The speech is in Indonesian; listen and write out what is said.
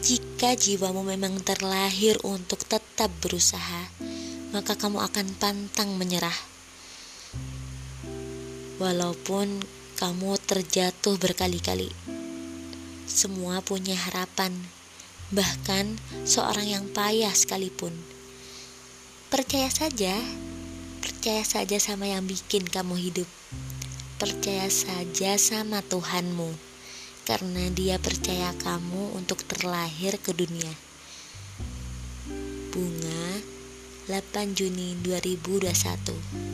Jika jiwamu memang terlahir untuk tetap berusaha, maka kamu akan pantang menyerah. Walaupun kamu terjatuh berkali-kali, semua punya harapan, bahkan seorang yang payah sekalipun. Percaya saja, percaya saja sama yang bikin kamu hidup. Percaya saja sama Tuhanmu karena dia percaya kamu untuk terlahir ke dunia. Bunga 8 Juni 2021